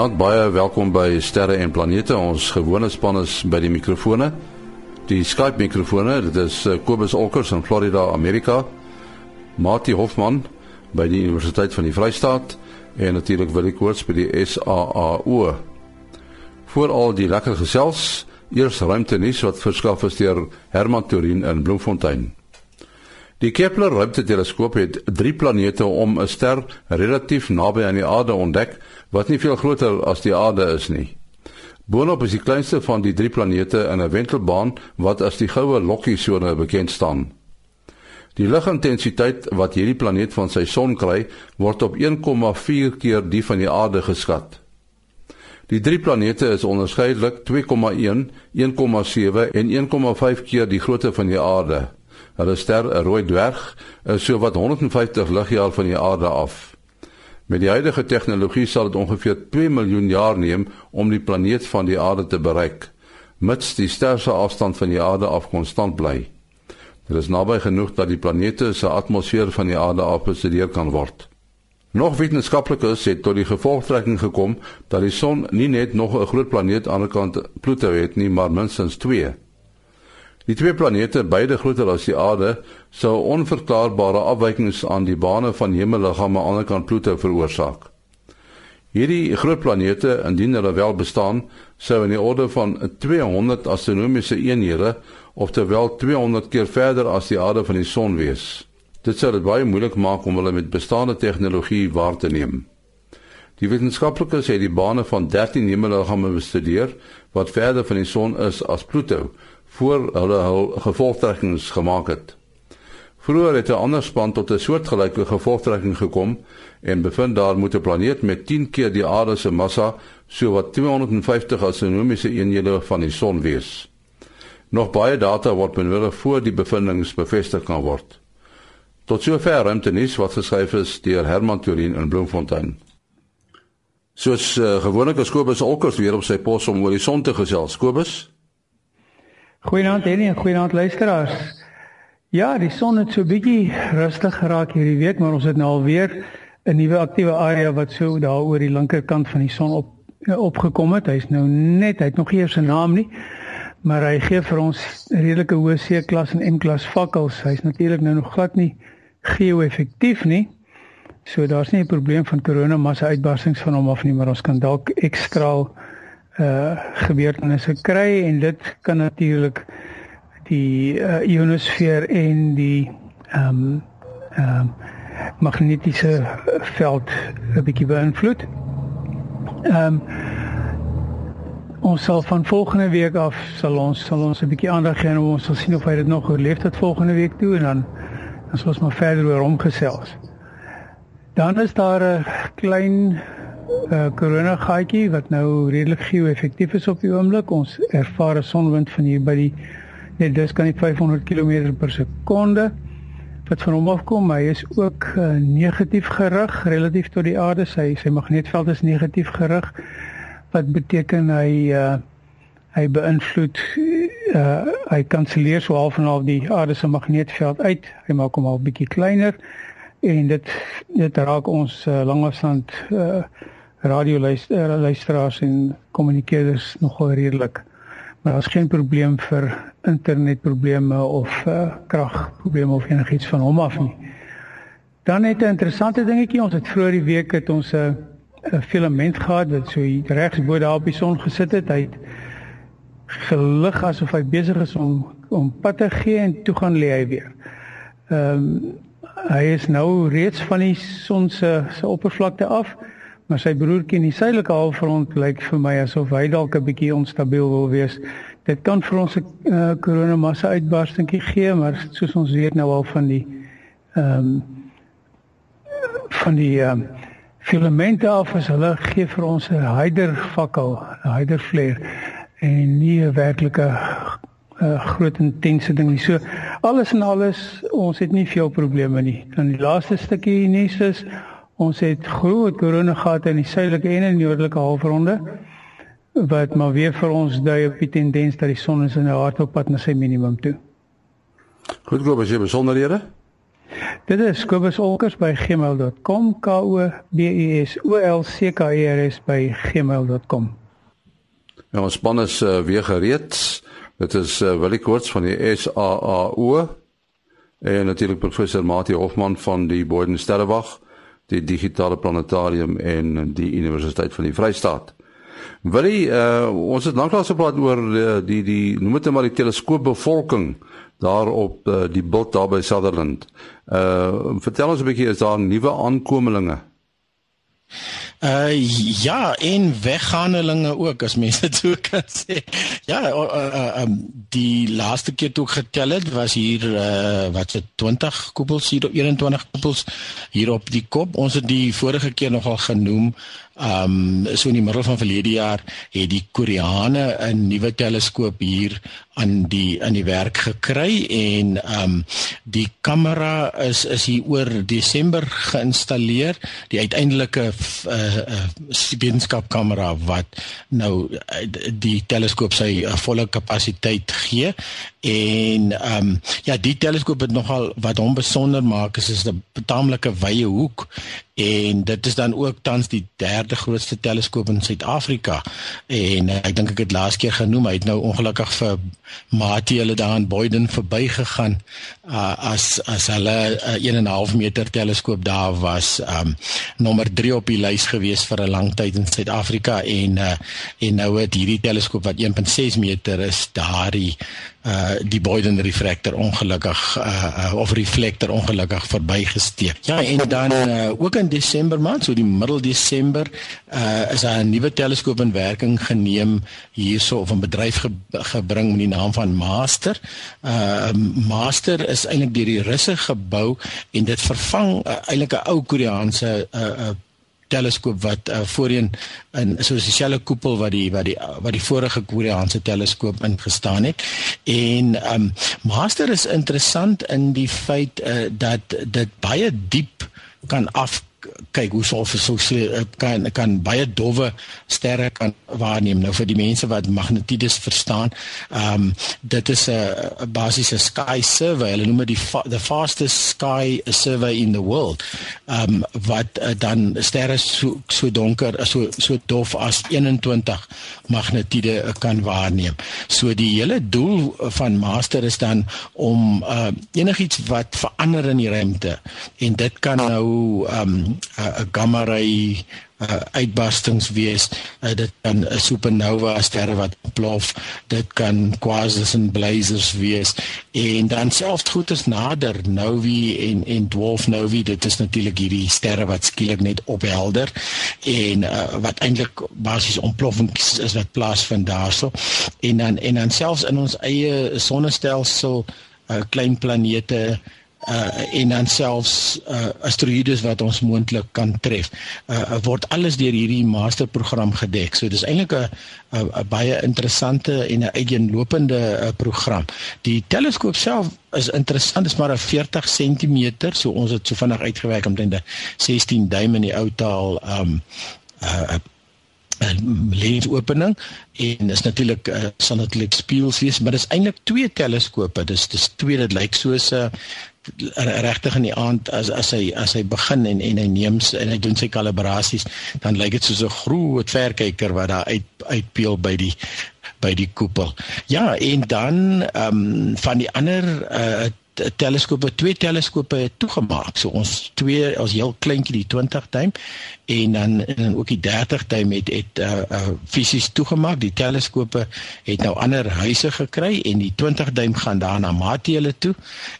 Goeienaand, baie welkom by Sterre en Planete. Ons gewone span is by die mikrofone. Die Skype mikrofone, dit is eh, Kobus Olkers in Florida, Amerika. Mati Hofman by die Universiteit van die Vrystaat en natuurlik Willie Koorts by die SAAU. Vooral die lekker gesels, eers ruimte nuus wat verskaf is deur Herman Turin in Bloemfontein. Die Kepler ruimteteleskoop het drie planete om 'n ster relatief naby aan die aarde ontdek wat nie veel groter as die aarde is nie. Boonop is die kleinste van die drie planete in 'n wentelbaan wat as die goue lokkiesone bekend staan. Die ligintensiteit wat hierdie planeet van sy son kry, word op 1,4 keer die van die aarde geskat. Die drie planete is onderskeidelik 2,1, 1,7 en 1,5 keer die grootte van die aarde. Hulle ster, 'n rooi dwerg, is so wat 150 ligjaar van die aarde af. Met die huidige tegnologie sal dit ongeveer 2 miljoen jaar neem om die planeet van die aarde te bereik, mits die ster se afstand van die aarde af konstant bly. Dit is naby genoeg dat die planete se atmosfeer van die aarde af bestudeer kan word. Nog wetenskaplikes het tot die gevolgtrekking gekom dat die son nie net nog 'n groot planeet aan die kant Pluto het nie, maar minstens 2. Die twee planete, beide groter as die Aarde, sou onverklaarbare afwykings aan die bane van hemelliggame aan die kant Pluto veroorsaak. Hierdie groot planete, indien hulle wel bestaan, sou in die orde van 200 astronomiese eenhede, oftewel 200 keer verder as die aarde van die son wees. Dit sou dit baie moeilik maak om hulle met bestaande tegnologie waar te neem. Die wetenskaplikes het die bane van 13 hemelliggame bestudeer wat verder van die son is as Pluto voor hulle hul gevolgtrekkings gemaak het. Vroeger het 'n ander span tot 'n soortgelyke gevolgtrekking gekom en bevind daar moet 'n planeet met 10 keer die aarde se massa, so wat 250 astronomiese eenhede van die son wees. Nog baie data word benodig voor die bevindinge bevestig kan word. Tot sover ruimte nuus wat geskryf is deur Herman Turin in Bloemfontein. Soos uh, gewoonlik is Kobus Olkers weer op sy pos om oor die son te gesels. Kobus Goeienaand Henny en goeienaand luisteraars. Ja, die son het so bietjie rustig geraak hierdie week, maar ons het nou alweer 'n nuwe aktiewe area wat so daar oor die linkerkant van die son op opgekom het. Hy's nou net, hy het nog nie eers 'n naam nie, maar hy gee vir ons redelike hoë C-klas en M-klas vakkels. Hy's natuurlik nou nog glad nie geo-effektief nie. So daar's nie 'n probleem van koronamassa uitbarstings van hom af nie, maar ons kan dalk ekstra uh gebeurtenisse kry en dit kan natuurlik die uh, ionosfeer en die ehm um, ehm um, magnetiese veld 'n bietjie beïnvloed. Ehm um, ons sal van volgende week af sal ons sal ons 'n bietjie aandag gee en ons sal sien of hy dit nog oorleef tot volgende week toe en dan dan sal ons maar verder oor hom gesels. Dan is daar 'n klein uh, corona gaatjie wat nou redelik geo-effektief is op die oomblik. Ons ervaar 'n sonwind van hier by die net dis kan nie 500 km per sekonde wat van hom afkom. Hy is ook uh, negatief gerig relatief tot die aarde. Sy sy magnetveld is negatief gerig wat beteken hy uh, hy beïnvloed uh, hy kanselleer so half en half die aarde se magnetveld uit. Hy maak hom al bietjie kleiner en dit dit raak ons uh, langafstand uh, radioluisteraars en kommunikeerders nogal redelik. Maar daar's geen probleem vir internetprobleme of uh, kragprobleme of enigiets van hom af nie. Dan het 'n interessante dingetjie, ons het vroeër die week het ons 'n uh, 'n filament gehad wat so regs bo daar op die son gesit het. Hy het gelig asof hy besig is om om pad te gee en toe gaan lê hy weer. Ehm um, hy is nou reeds van die son se se oppervlakte af maar sy broertjie in die suidelike halfrond lyk vir my asof hy dalk 'n bietjie onstabiel wil wees. Dit kan vir ons 'n uh, koronamassa uitbarstingkie gee, maar soos ons weet nou al van die ehm um, van die ehm um, filamente af as hulle gee vir ons 'n hyder fakkel, 'n hyder flare en nie 'n werklike uh, groot intense ding nie. So alles en alles, ons het nie veel probleme nie. Dan die laaste stukkie nuus is Ons het groot korona gehad in die suidelike en in die noordelike halfronde wat maar weer vir ons dui op die tendens dat die son is in 'n hardloppad na sy minimum toe. Goed glo as jy besonderhede? Dit is kobusolkers@gmail.com k o b u s o l c k e r s by gmail.com. Ja, ons span is uh, weer gereed. Dit is uh, Willie Koorts van die SAAO en natuurlik professor Mati Hofman van die Boden Sterrewag, die digitale planetarium en die Universiteit van die Vrystaat. Willie, uh, ons het lanklaas gepraat oor uh, die die noem dit maar die teleskoopbevolking daar op uh, die bot daar by Sutherland. Uh vertel ons 'n bietjie is daar nuwe aankomelinge? Uh ja, en weggaandelinge ook as mense dit so kan sê. Ja, uh, uh, um, die laaste keer toe ek getel het was hier uh wat se 20 koepels hier 21 koepels hier op die kop. Ons het die vorige keer nogal genoem um so in die middel van verlede jaar het die Koreane 'n nuwe teleskoop hier aan die aan die werk gekry en um die kamera is is hier oor Desember geïnstalleer die uiteindelike uh, uh, wetenskapkamera wat nou uh, die teleskoop sy uh, volle kapasiteit gee en um ja die teleskoop het nogal wat hom besonder maak is is 'n taamlike wye hoek en dit is dan ook tans die derde grootste teleskoop in Suid-Afrika. En uh, ek dink ek het laas keer genoem hy het nou ongelukkig vir Mati hulle daar in Boyden verbygegaan uh, as as hulle 'n uh, 1.5 meter teleskoop daar was um nommer 3 op die lys gewees vir 'n lang tyd in Suid-Afrika. En uh, en nou het hierdie teleskoop wat 1.6 meter is daardie uh die Boyden refractor ongelukkig uh, uh of reflector ongelukkig verbygesteek. Ja, en dan uh, ook in Desember maand, so die middel Desember, uh is daar 'n nuwe teleskoop in werking geneem hierso of 'n bedryf ge gebring met die naam van Master. Uh Master is eintlik deur die Russe gebou en dit vervang uh, eintlik 'n ou Koreaanse uh, uh teleskoop wat uh, voorheen in so 'n spesiale koepel wat die wat die wat die vorige Koreaanse teleskoop ingestaan het. En um, Master is interessant in die feit uh, dat dit baie diep kan af kyk hoe sou vir so eh, kan kan baie dowwe sterre kan waarneem nou vir die mense wat magnetiedes verstaan. Ehm um, dit is 'n basiese sky survey. Hulle noem dit die fa the fastest sky survey in the world. Ehm um, wat uh, dan sterre so so donker so so dof as 21 magnetiede uh, kan waarneem. So die hele doel van master is dan om uh, enigiets wat verander in die ruimte en dit kan nou ehm um, 'n gamma ray uh, uitbarstings wees. Uh, dit kan 'n supernova sterre wat plof, dit kan quasars en blazers wees en dan selfs goeders nader novae en en dwarf novae. Dit is natuurlik hierdie sterre wat skielik net ophelder en uh, wat eintlik basies ontploffings is wat plaasvind daarso. En dan en dan selfs in ons eie sonnestelsel uh, klein planete uh en dan selfs uh asteroïdes wat ons moontlik kan tref. Uh word alles deur hierdie masterprogram gedek. So dis eintlik 'n 'n baie interessante en 'n uiteenlopende uh, program. Die teleskoop self is interessant, is maar 'n 40 cm, so ons het so vinnig uitgewerk omtrent 16 duim in die ou taal um uh 'n lensopening en is natuurlik uh, sal natuurlik spieëls wees maar dis eintlik twee teleskope dis dis twee dit lyk soos 'n uh, regtig in die aand as as hy as hy begin en en hy neem en hy doen sy kalibrasies dan lyk dit soos 'n groot verkyker wat daar uit uitpeel by die by die koepel. Ja, en dan ehm um, van die ander uh, teleskope, twee teleskope het toegemaak. So ons twee as heel kleintjie die 20 duim en dan en ook die 30 duim het het uh, uh fisies toegemaak. Die teleskope het nou ander huise gekry en die 20 duim gaan daar na Matele toe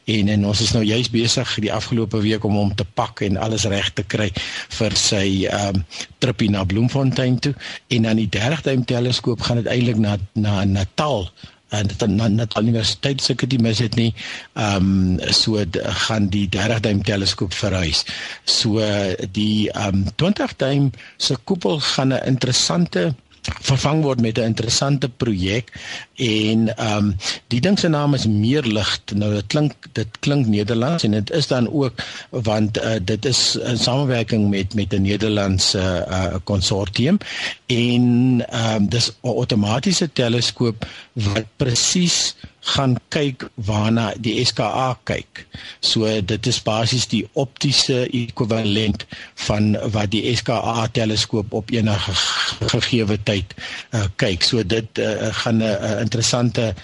en en ons is nou juis besig die afgelope week om hom te pak en alles reg te kry vir sy um tripie na Bloemfontein toe en dan die 30 duim teleskoop gaan uiteindelik na na Natal en dit dan net aan universiteit seker die mis het nie. Ehm um, so gaan die 30 duim teleskoop verhuis. So die ehm um, 20 duim se koepel gaan 'n interessante vervang word met 'n interessante projek en ehm um, die ding se naam is meer lig. Nou dit klink dit klink Nederlands en dit is dan ook want uh, dit is 'n samewerking met met 'n Nederlandse uh, konsortium en ehm um, dis 'n outomatiese teleskoop wat presies gaan kyk waarna die SKA kyk. So dit is basies die optiese ekwivalent van wat die SKA teleskoop op enige gegeewe tyd uh, kyk. So dit uh, gaan 'n uh, interessante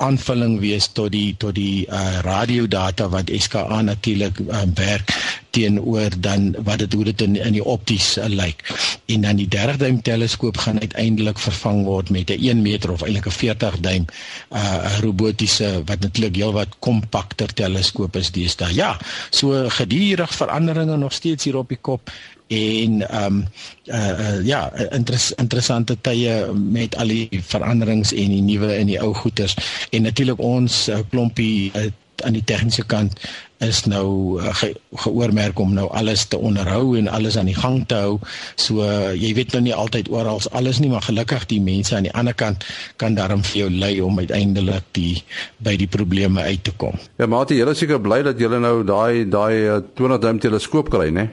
aanvulling wees tot die tot die uh, radiodata wat SKA natuurlik uh, werk teenoor dan wat dit hoe dit in in die opties uh, lyk. En dan die 30 duim teleskoop gaan uiteindelik vervang word met 'n 1 meter of eintlik 'n 40 duim uh robotiese wat natuurlik heelwat kompakter teleskoop is deesdae. Ja, so gedurig veranderinge nog steeds hier op die kop en ehm um, uh, uh ja inter interessante tye met al die veranderings en die nuwe en die ou goeters en natuurlik ons uh, klompie uh, aan die tegniese kant is nou ge, geoormerk om nou alles te onderhou en alles aan die gang te hou. So jy weet nou nie altyd oral alles nie, maar gelukkig die mense aan die ander kant kan daarom vir jou lei om uiteindelik die by die probleme uit te kom. Ja, Mati, jy is seker bly dat jy nou daai daai 20 duim teleskoop kry, né?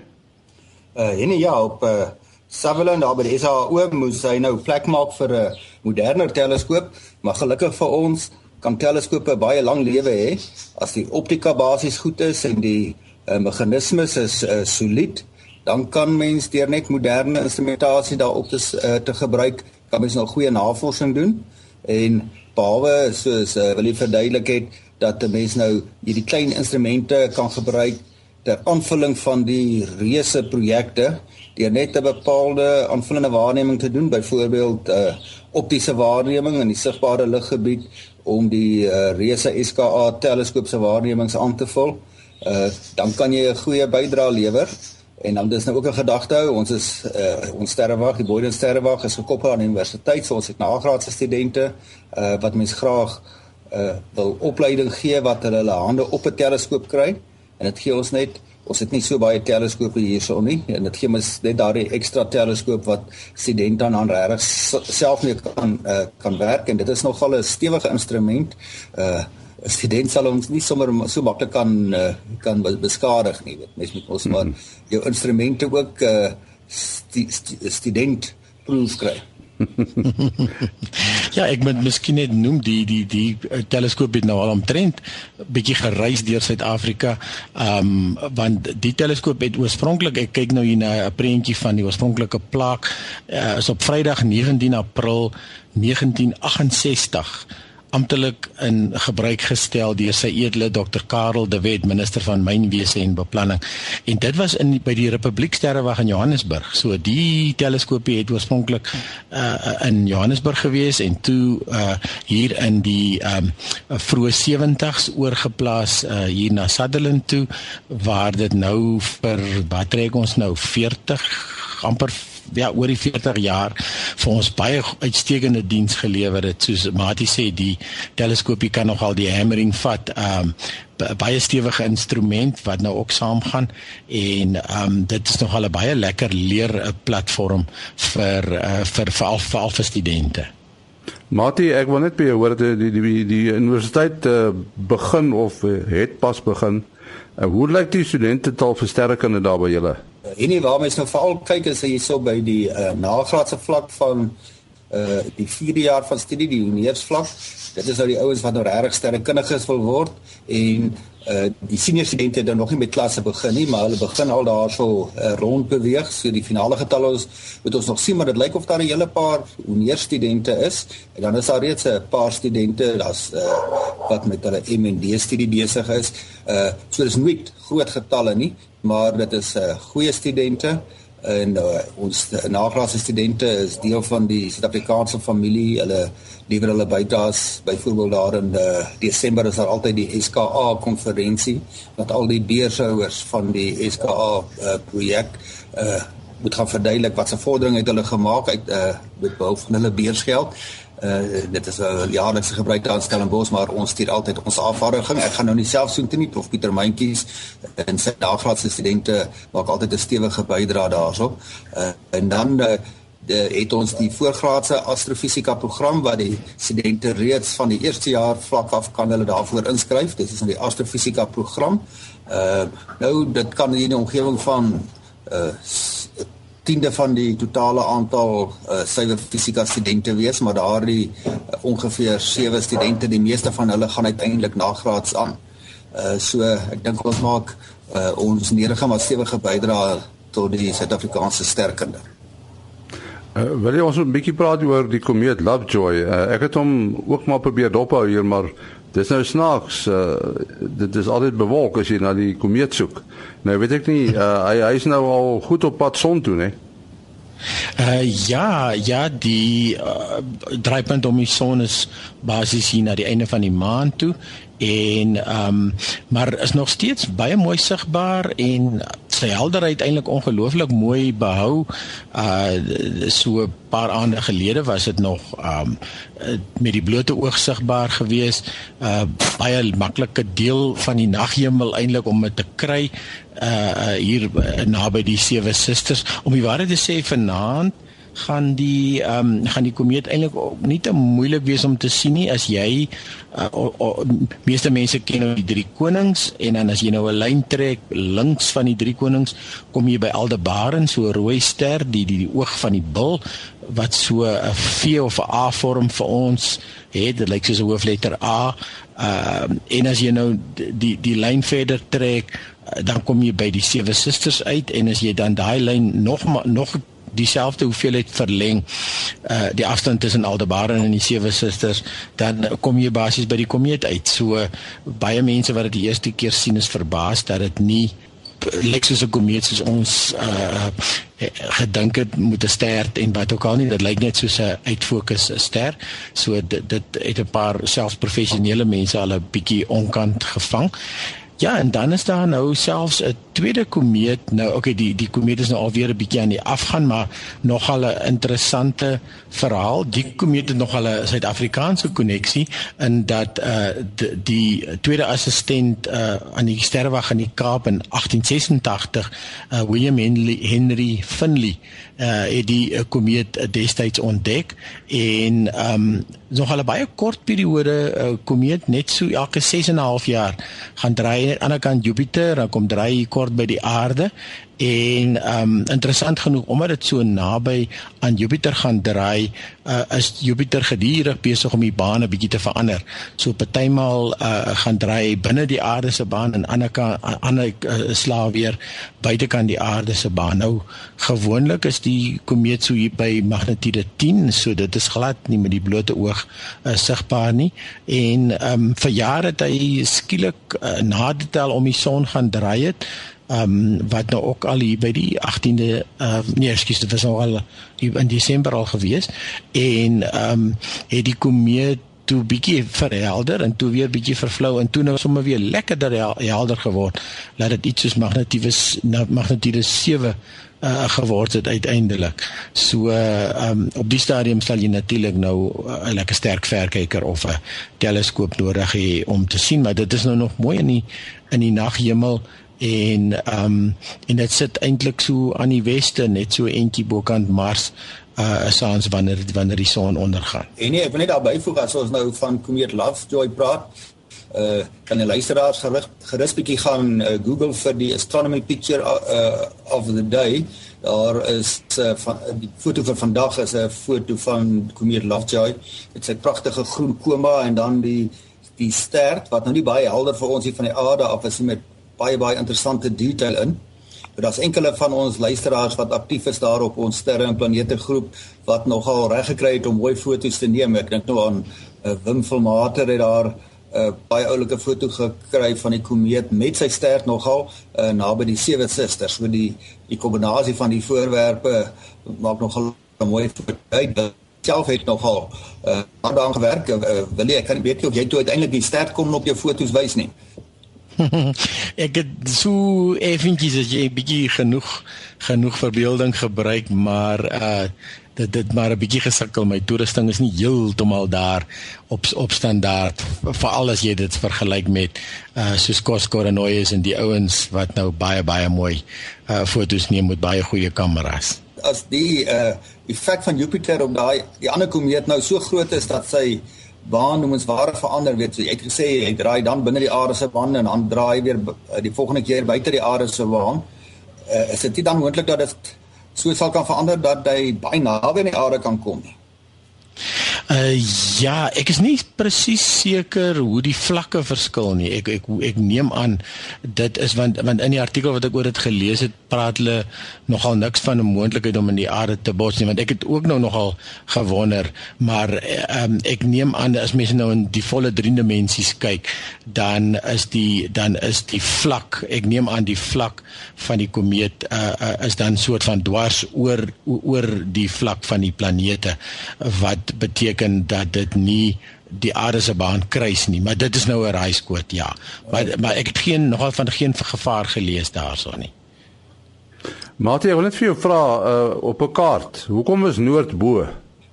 Uh en ja, op uh Sutherland daar by die SAO moes hy nou plek maak vir 'n moderner teleskoop, maar gelukkig vir ons kan teleskope baie lang lewe hê. As die optika basies goed is en die uh, meganismes is uh, solied dan kan mens deur net moderne instrumentasie daarop te uh, te gebruik kan mens nou goeie navorsing doen. En behalwe soos uh, wil jy verduidelik het dat 'n mens nou hierdie klein instrumente kan gebruik ter aanvulling van die reuse projekte deur net 'n bepaalde aanvullende waarneming te doen byvoorbeeld 'n uh, optiese waarneming in die sigbare liggebied om die uh, reuse SKA teleskoop se waarnemings aan te vul. Uh dan kan jy 'n goeie bydrae lewer. En dan dis nou ook 'n gedagte hou. Ons is uh ons sterrewag, die Boyden sterrewag is gekoppel aan die universiteit, so ons het nagraadse studente uh wat mens graag uh wil opleiding gee wat hulle hulle hande op 'n teleskoop kry. En dit gee ons net ons het nie so baie teleskope hierso nie en dit gee ons net daardie ekstra teleskoop wat studente dan regtig self nie kan uh, kan werk en dit is nogal 'n stewige instrument. Uh 'n student sal ons nie sommer so maklik kan uh, kan beskadig nie. Mens moet ons maar jou instrumente ook uh st st student proof kry. ja, ek moet miskien net noem die die die uh, teleskoop het nou al omtrent bietjie gereis deur Suid-Afrika. Ehm um, want die teleskoop het oorspronklik ek kyk nou hier na 'n prentjie van die oorspronklike plaak uh, is op Vrydag 19 April 1968 amptelik in gebruik gestel deur sy edele Dr Karel de Wet minister van mynwese en beplanning. En dit was in by die Republiek Sterrewag in Johannesburg. So die teleskoopie het oorspronklik uh, in Johannesburg gewees en toe uh, hier in die um, vroeë 70s oorgeplaas uh, hier na Sutherland toe waar dit nou vir wat trek ons nou 40 amper ja oor die 40 jaar vir ons baie uitstekende diens gelewer het soos Mati sê die teleskoopie kan nogal die hammering vat. Um baie stewige instrument wat nou ook saamgaan en um dit is nogal 'n baie lekker leer 'n platform vir uh, vir veral vir, vir studente. Mati ek wil net by jou hoor die die die, die universiteit uh, begin of het pas begin. Uh, hoe lyk die studente taal versterkende daar by julle En nie waar mens nou veral kyk as jy so by die uh, nagraadse vlak van uh die 4de jaar van studie die honeursvlak. Dit is nou die ouens wat nou regtig sterrekundiges wil word en uh die senior studente dan nog nie met klasse begin nie, maar hulle begin al daarso uh, rond beweeg. So die finale getalle ons moet ons nog sien, maar dit lyk of daar 'n hele paar honeursstudente is en dan is daar reeds 'n paar studente daar's uh wat met hulle MND studie besig is. Uh so dis nie groot getalle nie, maar dit is 'n uh, goeie studente en uh, ons nagraadse studente is deel van die Suid-Afrikaanse familie. Hulle lewer hulle bydraes byvoorbeeld daar in uh, Desember is daar altyd die SKA konferensie wat al die beurshouers van die SKA uh, projek uh, moet gaan verduidelik wat se vordering het hulle gemaak uit uh, met behulp van hulle beursgeld. Uh dit is 'n jaarlikse gebruik aan Stellenbosch maar ons stuur altyd ons afvaardiging. Ek gaan nou nie self so intoe nie, prof Pieter Mentjies en sy daggraadse studente maak altyd 'n stewige bydrae daarso. Uh en dan uh, de, het ons die voorgraadse astrofisika program wat die studente reeds van die eerste jaar vlak af kan hulle daarvoor inskryf. Dit is in die astrofisika program. Uh nou dit kan in die omgewing van uh tiende van die totale aantal uh, suiwer fisika studente wees, maar daardie uh, ongeveer 7 studente, die meeste van hulle gaan uiteindelik nagraads aan. Uh so ek dink ons maak uh, ons nederige maar stewige bydrae tot die Suid-Afrikaanse sterkende. Uh, wil jy ons 'n bietjie praat oor die komeet Lovejoy? Uh, ek het hom ook maar probeer dophou hier, maar dis nou snaaks. Uh, dit is altyd bewolk as jy na die komeet soek. Nou weet ek nie, uh, hy hy is nou al goed op pad son toe, né? Uh ja, ja, die uh, draaipunt om die son is basies hier na die einde van die maand toe en ehm um, maar is nog steeds baie mooi sigbaar en sy helderheid eintlik ongelooflik mooi behou. Uh so 'n paar aande gelede was dit nog um, met die blote oog sigbaar geweest. Uh baie maklike deel van die naghemel eintlik om dit te kry uh hier naby die sewe susters om die waarheid te sê vanaand gaan die ehm um, gaan die komeet eintlik nie te moeilik wees om te sien nie. As jy uh, o, o, meeste mense ken nou die drie konings en dan as jy nou 'n lyn trek links van die drie konings kom jy by Aldebaran so 'n rooi ster die die die oog van die bil wat so 'n V of 'n A vorm vir ons het. Dit lyk soos 'n hoofletter A. Uh, en as jy nou die die lyn verder trek dan kom jy by die sewe susters uit. En as jy dan daai lyn nog nog dieselfde hoeveelheid verleng uh die afstand tussen Aldebaran en die sewe susters dan kom jy basies by die komeet uit. So baie mense wat dit die eerste keer sien is verbaas dat dit nie lyk soos 'n komeet soos ons uh gedink het moet 'n ster en wat ook al nie dit lyk net soos 'n uitfokus ster. So dit dit het 'n paar selfprofessionele mense al 'n bietjie onkant gevang. Ja, en dan is daar nou selfs 'n tweede komeet. Nou okay, die die komeet is nou alweer 'n bietjie aan die afgaan, maar nogal 'n interessante verhaal. Die komeet het nogal 'n Suid-Afrikaanse koneksie in dat uh die, die tweede assistent uh aan die sterwag in die Kaap in 1886, uh William Henry Henry Finley uh het die uh, komeet destyds ontdek en um nog al 'n baie kort periode uh, komeet net so elke 6 en 'n half jaar gaan draai aan die ander kant Jupiter dan kom draai kort by die aarde en um interessant genoeg omdat dit so naby aan Jupiter gaan draai uh, is Jupiter gedurig besig om die baan 'n bietjie te verander. So partymal uh, gaan draai binne die aarde se baan en ander kan ander uh, slaap weer buitekant die aarde se baan. Nou gewoonlik is die komeet so hier by magnitude 10, so dit is glad nie met die blote oog uh, sigbaar nie en um vir jare het hy skielik uh, na dit al om die son gaan draai het ehm um, wat nou ook al hier by die 18de uh, ehm, nee ekskuus dit was nou al in Desember al gewees en ehm um, het die komeet toe bietjie verhelder en toe weer bietjie vervlou en toe nou sommer weer lekkerder helder geword laat dit iets soos magnetiewe magnetiewe 7 uh, geword het uiteindelik. So ehm um, op die stadium sal jy natuurlik nou 'n uh, lekker sterk verkyker of 'n teleskoop nodig hê om te sien, maar dit is nou nog mooi in die in die naghemel en ehm um, en dit sit eintlik so aan die weste net so entjie bokant Mars uh saans wanneer wanneer die son ondergaan. En nee, ek wil net daarby voeg as ons nou van komeet Lovejoy praat, uh kan die luisteraars gerig gerus bietjie gaan uh, Google vir die astronomy picture uh of the day. Daar is uh, van die foto van vandag is 'n foto van komeet Lovejoy. Is 'n pragtige groen koma en dan die die ster wat nou nie baie helder vir ons hier van die aarde af is met baie baie interessante detail in. Maar daar's enkele van ons luisteraars wat aktief is daar op ons sterre en planete groep wat nogal reg gekry het om mooi foto's te neem. Ek dink nou aan uh, Wim Vilmater het daar 'n uh, eh, baie oulike foto gekry van die komeet met sy ster nogal uh, naby die sewe susters. So die die kombinasie van die voorwerpe maak nogal 'n mooi foto self het nogal uh, aan gewerk. Uh, wil jy ek kan weet of jy toe uiteindelik die ster kon op jou foto's wys nie. ek het so effentjies as jy 'n bietjie genoeg genoeg verbeelding gebruik, maar uh dit dit maar 'n bietjie gesukkel. My toerusting is nie heeltemal daar op op standaard veral as jy dit vergelyk met uh soos Cosco en Noyes en die ouens wat nou baie baie mooi uh foto's neem met baie goeie kameras. As die uh effek van Jupiter op daai die ander komeet nou so groot is dat sy baan noem ons ware verander weet so jy het gesê hy draai dan binne die aarde se baan en dan draai weer eh, die volgende keer buite die aarde se baan uh, is dit nie dan moontlik dat dit so sal kan verander dat hy baie naby aan die aarde kan kom nie. Uh ja, ek is nie presies seker hoe die vlakke verskil nie. Ek ek ek neem aan dit is want want in die artikel wat ek oor dit gelees het, praat hulle nogal niks van 'n moontlikheid om in die aarde te bots nie, want ek het ook nou nogal gewonder, maar um, ek neem aan as mense nou in die volle drie dimensies kyk, dan is die dan is die vlak, ek neem aan die vlak van die komeet uh, uh, is dan soort van dwars oor oor die vlak van die planete wat beteken beteken dat dit nie die aarde se baan kruis nie, maar dit is nou 'n raaiskoot, ja. Maar maar ek het geen nogal van geen gevaar gelees daarso nie. Matie, ek wil net vir jou vra uh, op 'n kaart, hoekom is noord bo?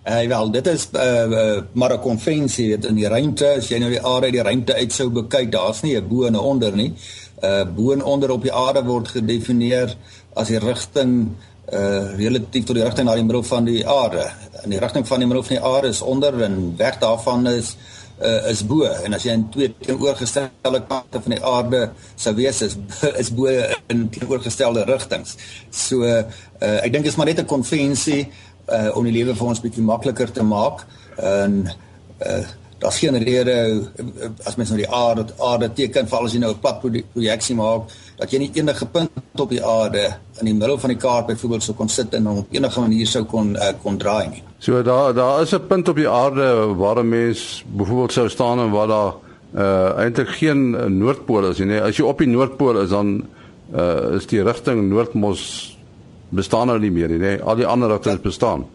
Uh, wel, dit is uh, uh, maar 'n konvensie weet in die ruimte, as jy nou die aarde uit die ruimte uit sou bekyk, daar's nie 'n bo en 'n onder nie. Uh bo en onder op die aarde word gedefinieer as die rigting uh relatief tot die rigting na die middel van die aarde. In die rigting van die middel van die aarde is onder en weg daarvan is uh is bo en as jy in twee teenoorgestelde kante van die aarde sou wees is is bo in teenoorgestelde rigtings. So uh ek dink is maar net 'n konvensie uh om die lewe vir ons bietjie makliker te maak en uh daar's geen rede as mens nou die aarde aarde teken val as jy nou 'n pad projeksie maak dat jy nie enige punt op die aarde in die middel van die kaart byvoorbeeld sou kon sit en op enige manier sou kon uh, kon draai nie. So daar daar is 'n punt op die aarde waar 'n mens byvoorbeeld sou staan en waar daar uh eintlik geen noordpool is nie. As jy op die noordpool is dan uh is die rigting noordmos bestaan nou nie meer nie. Nee. Al die ander rigtings bestaan.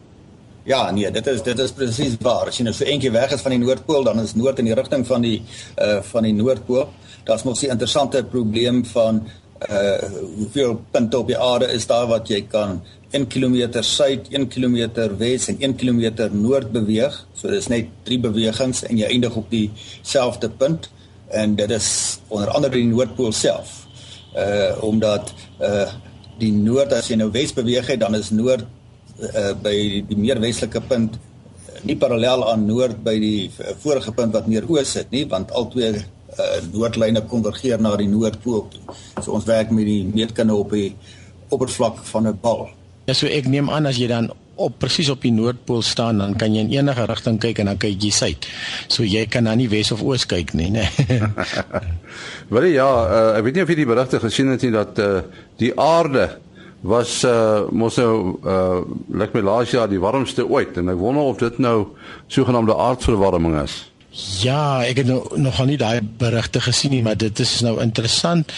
Ja, nee, dit is dit is presies waar. As jy nou so eentjie weg is van die noordpool, dan is noord in die rigting van die uh van die noordpool daar's mos 'n interessante probleem van uh hoeveel punte op die aarde is daar wat jy kan 1 km suid, 1 km wes en 1 km noord beweeg. So dis net drie bewegings en jy eindig op dieselfde punt en dit is onder andere die noordpool self. Uh omdat uh die noord as jy nou wes beweeg het, dan is noord uh by die meer westelike punt nie parallel aan noord by die vorige punt wat meer oos sit nie, want albei uh, noordlyne konvergeer na die noordpool toe. So ons werk met die meetkunde op die oppervlak van 'n bal. Ja, so ek neem aan as jy dan op presies op die noordpool staan, dan kan jy in enige rigting kyk en dan kyk jy suid. So jy kan dan nie wes of oos kyk nie, né? Wel ja, uh, ek weet nie of jy die berigte gesien het nie dat uh, die aarde was uh mos nou uh lyk my laas jaar die warmste ooit en ek wonder of dit nou sogenaamde aardverwarming is. Ja, ek het nou nog nie daai berigte gesien nie, maar dit is nou interessant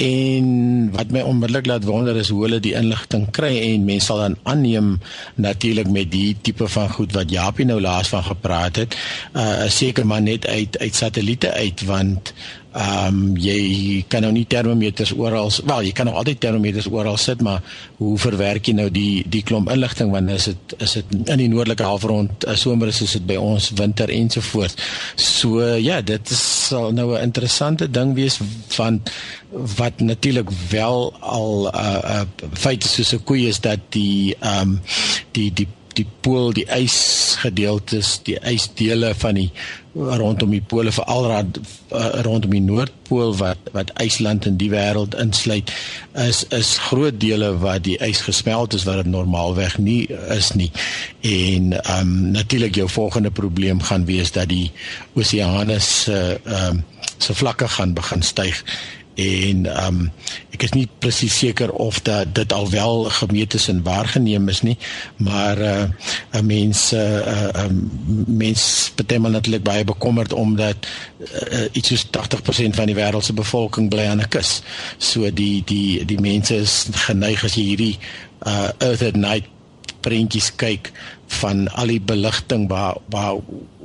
en wat my onmiddellik laat wonder is hoe hulle die inligting kry en mense sal dan aanneem natuurlik met die tipe van goed wat Japie nou laas van gepraat het, uh seker maar net uit uit satelliete uit want Ehm um, jy kan nou nie termometers oral, wel jy kan nog altyd termometers oral sit, maar hoe verwerk jy nou die die klomp inligting wanneer is dit is dit in die noordelike halfrond, uh, somer is dit by ons winter ensovoorts. So ja, dit is sal nou 'n interessante ding wees van wat natuurlik wel al 'n uh, uh, feit is soos 'n koei is dat die ehm um, die die die pool die ysgedeeltes die ysdele van die rondom die pole veral uh, rondom die noordpool wat wat ysland in die wêreld insluit is is groot dele wat die ys gesmelt is wat dit normaalweg nie is nie. En um natuurlik jou volgende probleem gaan wees dat die oseane se uh, um se vlakke gaan begin styg en ehm um, ek is nie presies seker of dat dit alwel gemeet is en waargeneem is nie maar uh, 'n mens 'n uh, uh, um, mens betemal natuurlik baie bekommerd omdat uh, iets soos 80% van die wêreld se bevolking bly aan 'n kus. So die die die mense is geneig as jy hierdie uh, earth at night prentjies kyk van al die beligting waar waar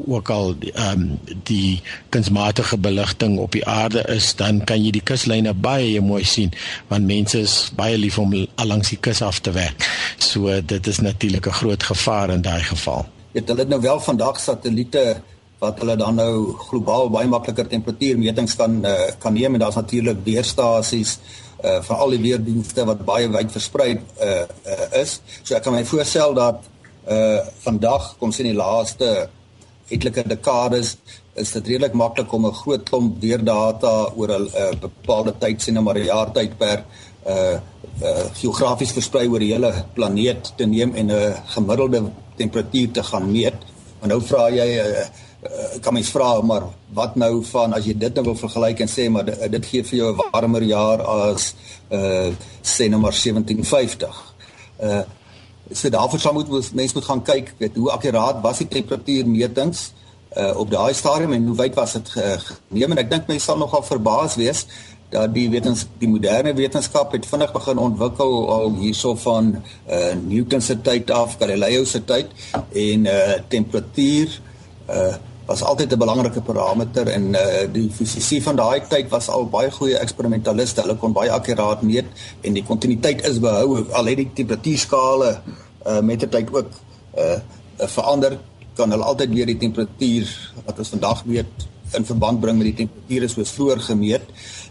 ook al ehm um, die kunsmatige beligting op die aarde is, dan kan jy die kuslyne baie mooi sien want mense is baie lief om langs die kus af te werk. So dit is natuurlik 'n groot gevaar in daai geval. Het hulle nou wel vandag satelliete wat hulle dan nou globaal baie makliker temperatuurmetings kan uh, kan neem en daar's natuurlik weerstasies uh vir al die weerdienste wat baie wyd versprei uh, uh is. So ek kan my voorstel dat uh vandag kom sien die laaste etlike dekades is dit redelik maklik om 'n groot klomp weerdata oor 'n uh, bepaalde tyd sien maar 'n jaar tydperk uh uh geografies versprei oor die hele planeet te neem en 'n gemiddelde temperatuur te gaan meet. Maar nou vra jy uh, uh kan mens vra maar wat nou van as jy dit nou wil vergelyk en sê maar dit, dit gee vir jou 'n warmer jaar as uh sê nou maar 1750. Uh so daarvoor sou moet mense moet gaan kyk weet hoe akkuraat was die temperatuurmetings uh op daai stadium en hoe wyd was dit geneem. En ek dink mense sal nogal verbaas wees dat die wetens die moderne wetenskap het vinnig begin ontwikkel al hierso van uh Newton se tyd af, Galileo se tyd en uh temperatuur uh was altyd 'n belangrike parameter en uh die fisici van daai tyd was al baie goeie eksperimentaliste. Hulle kon baie akkuraat meet en die kontinuïteit is behou al het die temperatuurskale uh met die tyd ook uh verander kan hulle altyd weer die temperatuur wat ons vandag weet in verband bring met die temperature soos vroeër gemeet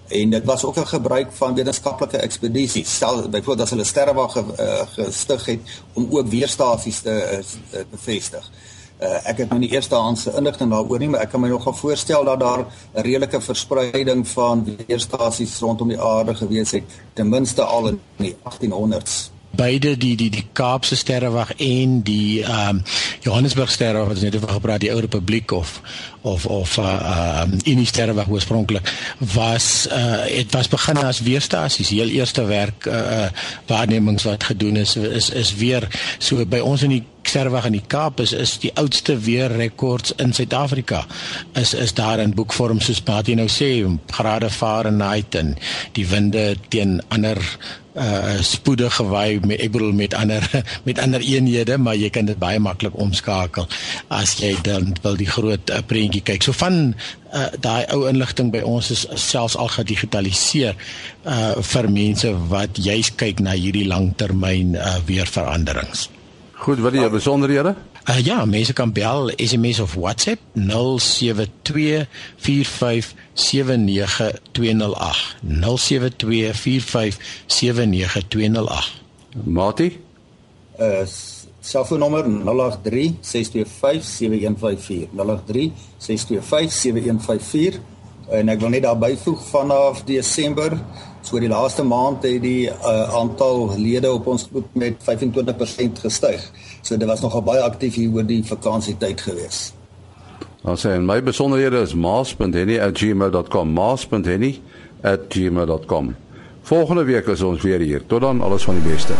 en dit was ook 'n gebruik van wetenskaplike ekspedisies. Stel byvoorbeeld as hulle sterrewag ge, uh, gestig het om ook weerstasies te uh, bevestig. Uh, ek het nou nie eerstehandse inligting daaroor nie, maar ek kan my nogal voorstel dat daar 'n redelike verspreiding van weerstasies rondom die aarde gewees het, ten minste al in die 1800s beide die die die Kaapse sterrewag en die ehm um, Johannesburg sterrewag wat net oor gepraat die ou republiek of of of uh um, in die sterrewag oorspronklik was uh dit was begin as weerstasies. Heel eerste werk uh, uh waarnemings wat gedoen is is is weer so by ons in die sterrewag in die Kaap is is die oudste weerrekords in Suid-Afrika. Is is daar in boekvorm soos wat jy nou sê grade Fahrenheit en die winde teen ander uh spoede gewy met ek bedoel met ander met ander eenhede maar jy kan dit baie maklik omskakel as jy dan wil die groot uh, prentjie kyk. So van uh, daai ou inligting by ons is selfs al gedigitaliseer uh vir mense wat juis kyk na hierdie langtermyn uh, weerveranderings goed wat die besonderhede Uh, ja, mense kan bel, SMS of WhatsApp 0724579208. 0724579208. Mati? Uh selfoonnommer 0836257154. 0836257154 en ek wil net daar byvoeg vanaf Desember so die laaste maand het die uh, aantal lede op ons groep met 25% gestyg. So dit was nogal baie aktief hier oor die vakansietyd gewees. Dan sê my besonderhede is maas.henny@gmail.com maas.henny@gmail.com. Volgende week is ons weer hier. Tot dan alles van die beste.